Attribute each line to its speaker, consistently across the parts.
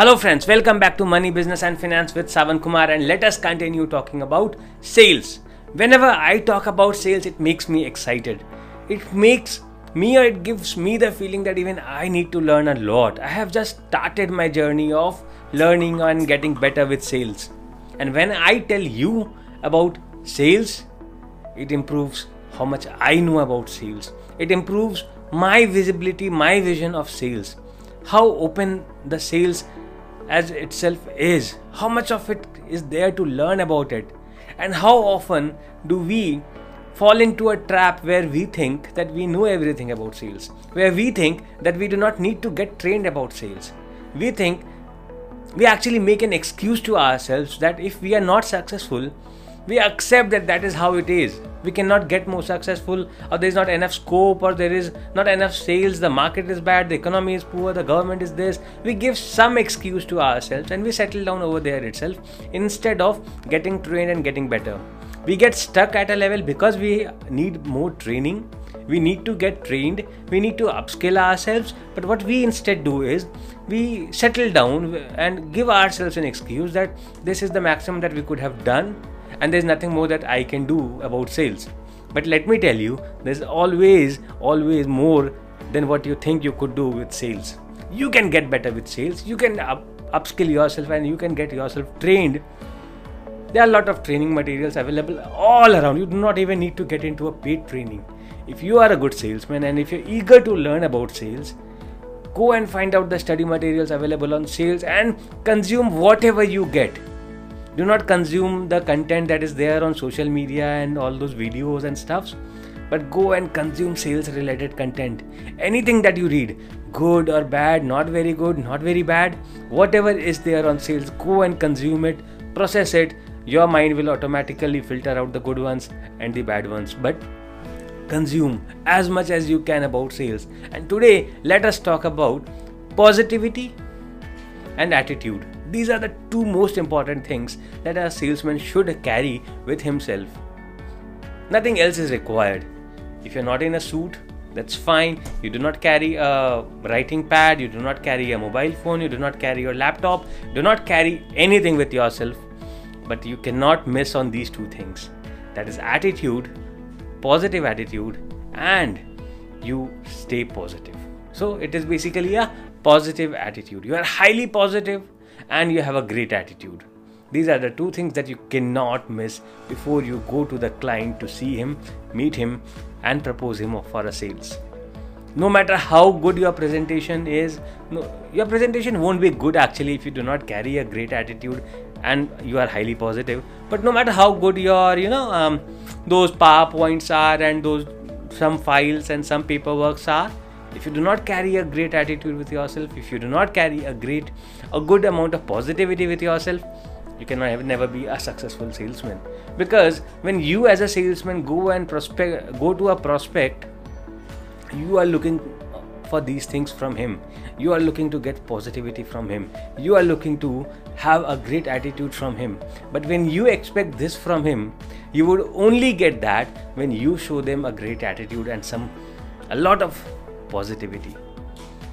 Speaker 1: Hello, friends, welcome back to Money, Business, and Finance with Sawan Kumar, and let us continue talking about sales. Whenever I talk about sales, it makes me excited. It makes me or it gives me the feeling that even I need to learn a lot. I have just started my journey of learning and getting better with sales. And when I tell you about sales, it improves how much I know about sales. It improves my visibility, my vision of sales. How open the sales as itself is, how much of it is there to learn about it, and how often do we fall into a trap where we think that we know everything about sales, where we think that we do not need to get trained about sales. We think we actually make an excuse to ourselves that if we are not successful, we accept that that is how it is we cannot get more successful or there is not enough scope or there is not enough sales. The market is bad the economy is poor the government is this. We give some excuse to ourselves and we settle down over there itself instead of getting trained and getting better. We get stuck at a level because we need more training. We need to get trained. We need to upskill ourselves. But what we instead do is we settle down and give ourselves an excuse that this is the maximum that we could have done and there's nothing more that I can do about sales. But let me tell you, there's always, always more than what you think you could do with sales. You can get better with sales, you can up, upskill yourself, and you can get yourself trained. There are a lot of training materials available all around. You do not even need to get into a paid training. If you are a good salesman and if you're eager to learn about sales, go and find out the study materials available on sales and consume whatever you get do not consume the content that is there on social media and all those videos and stuffs but go and consume sales related content. Anything that you read good or bad not very good not very bad whatever is there on sales go and consume it process it. Your mind will automatically filter out the good ones and the bad ones but consume as much as you can about sales. And today let us talk about positivity and attitude these are the two most important things that a salesman should carry with himself. Nothing else is required. If you're not in a suit, that's fine. You do not carry a writing pad, you do not carry a mobile phone, you do not carry your laptop, do not carry anything with yourself. But you cannot miss on these two things that is, attitude, positive attitude, and you stay positive. So, it is basically a positive attitude. You are highly positive and you have a great attitude. These are the two things that you cannot miss before you go to the client to see him, meet him, and propose him for a sales. No matter how good your presentation is, no, your presentation won't be good actually if you do not carry a great attitude and you are highly positive. But no matter how good your, you know, um, those powerpoints are and those some files and some paperworks are, if you do not carry a great attitude with yourself if you do not carry a great a good amount of positivity with yourself you can never be a successful salesman. Because when you as a salesman go and prospect go to a prospect you are looking for these things from him. You are looking to get positivity from him. You are looking to have a great attitude from him. But when you expect this from him you would only get that when you show them a great attitude and some a lot of positivity.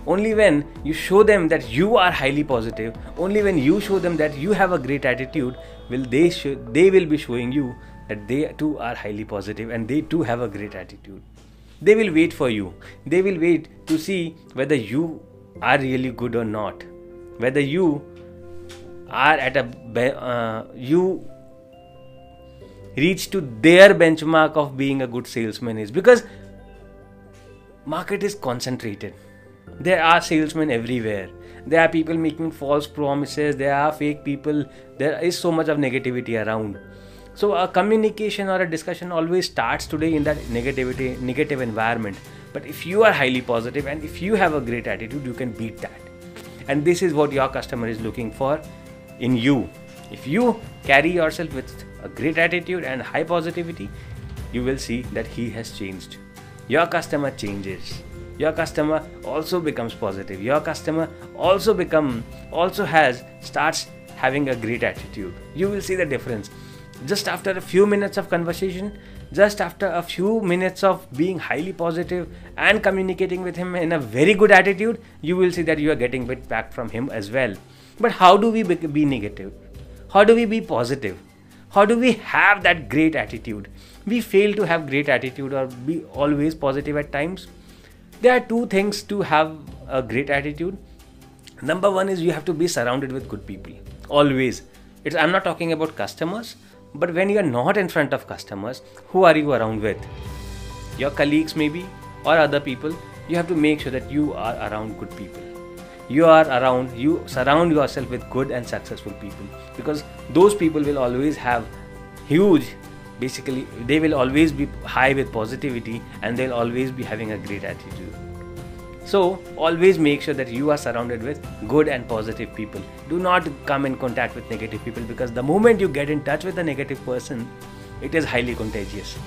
Speaker 1: Only when you show them that you are highly positive, only when you show them that you have a great attitude, will they sh- they will be showing you that they too are highly positive and they too have a great attitude. They will wait for you. They will wait to see whether you are really good or not, whether you are at a uh, you reach to their benchmark of being a good salesman is because market is concentrated. There are salesmen everywhere. There are people making false promises. There are fake people. There is so much of negativity around. So a communication or a discussion always starts today in that negativity negative environment. But if you are highly positive and if you have a great attitude you can beat that. And this is what your customer is looking for in you. If you carry yourself with a great attitude and high positivity you will see that he has changed your customer changes your customer also becomes positive your customer also become also has starts having a great attitude you will see the difference just after a few minutes of conversation just after a few minutes of being highly positive and communicating with him in a very good attitude you will see that you are getting bit back from him as well But how do we be negative? How do we be positive? How do we have that great attitude? We fail to have great attitude or be always positive at times. There are two things to have a great attitude. Number one is you have to be surrounded with good people. Always. It's, I'm not talking about customers, but when you are not in front of customers, who are you around with? Your colleagues, maybe, or other people. You have to make sure that you are around good people you are around you surround yourself with good and successful people because those people will always have huge basically they will always be high with positivity and they'll always be having a great attitude. So always make sure that you are surrounded with good and positive people. Do not come in contact with negative people because the moment you get in touch with a negative person it is highly contagious.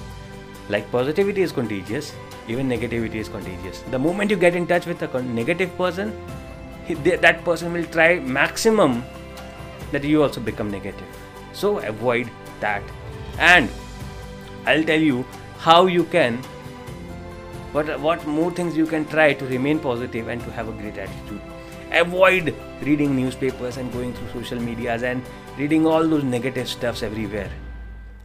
Speaker 1: Like positivity is contagious even negativity is contagious. The moment you get in touch with a negative person that person will try maximum that you also become negative. So avoid that and i'll tell you how you can what what more things you can try to remain positive and to have a great attitude avoid reading newspapers and going through social medias and reading all those negative stuffs everywhere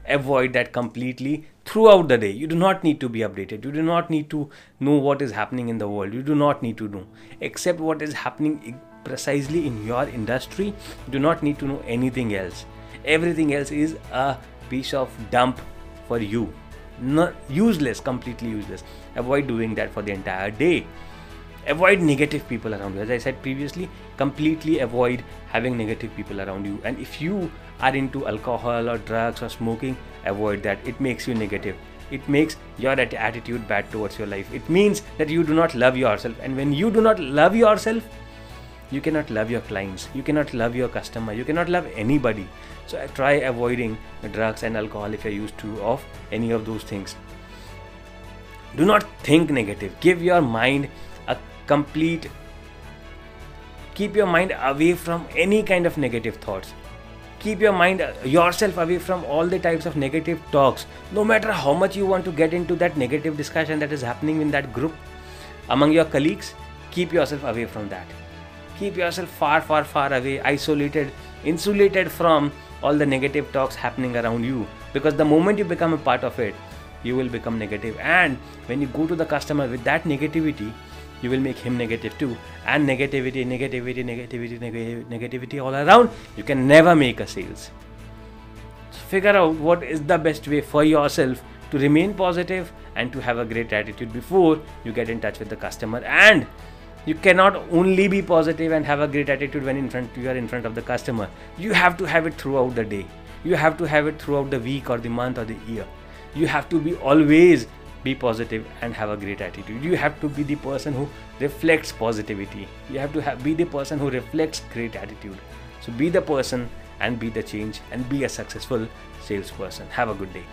Speaker 1: avoid that completely throughout the day. You do not need to be updated. You do not need to know what is happening in the world. You do not need to know. Except what is happening precisely in your industry, you do not need to know anything else. Everything else is a piece of dump for you. Not useless, completely useless. Avoid doing that for the entire day. Avoid negative people around you. As i said previously completely avoid having negative people around you. And if you are into alcohol or drugs or smoking avoid that. It makes you negative. It makes your attitude bad towards your life. It means that you do not love yourself. And when you do not love yourself you cannot love your clients. You cannot love your customer. You cannot love anybody. So try avoiding drugs and alcohol if you're used to of any of those things. Do not think negative. Give your mind a complete keep your mind away from any kind of negative thoughts. Keep your mind uh, yourself away from all the types of negative talks. No matter how much you want to get into that negative discussion that is happening in that group among your colleagues keep yourself away from that keep yourself far far far away isolated insulated from all the negative talks happening around you. Because the moment you become a part of it you will become negative. And when you go to the customer with that negativity you will make him negative too. And negativity negativity negativity neg- negativity all around you can never make a sales. So figure out what is the best way for yourself to remain positive and to have a great attitude before you get in touch with the customer. And you cannot only be positive and have a great attitude when in front you are in front of the customer. You have to have it throughout the day. You have to have it throughout the week or the month or the year. You have to be always be positive and have a great attitude. You have to be the person who reflects positivity. You have to have, be the person who reflects great attitude. So be the person and be the change and be a successful salesperson. Have a good day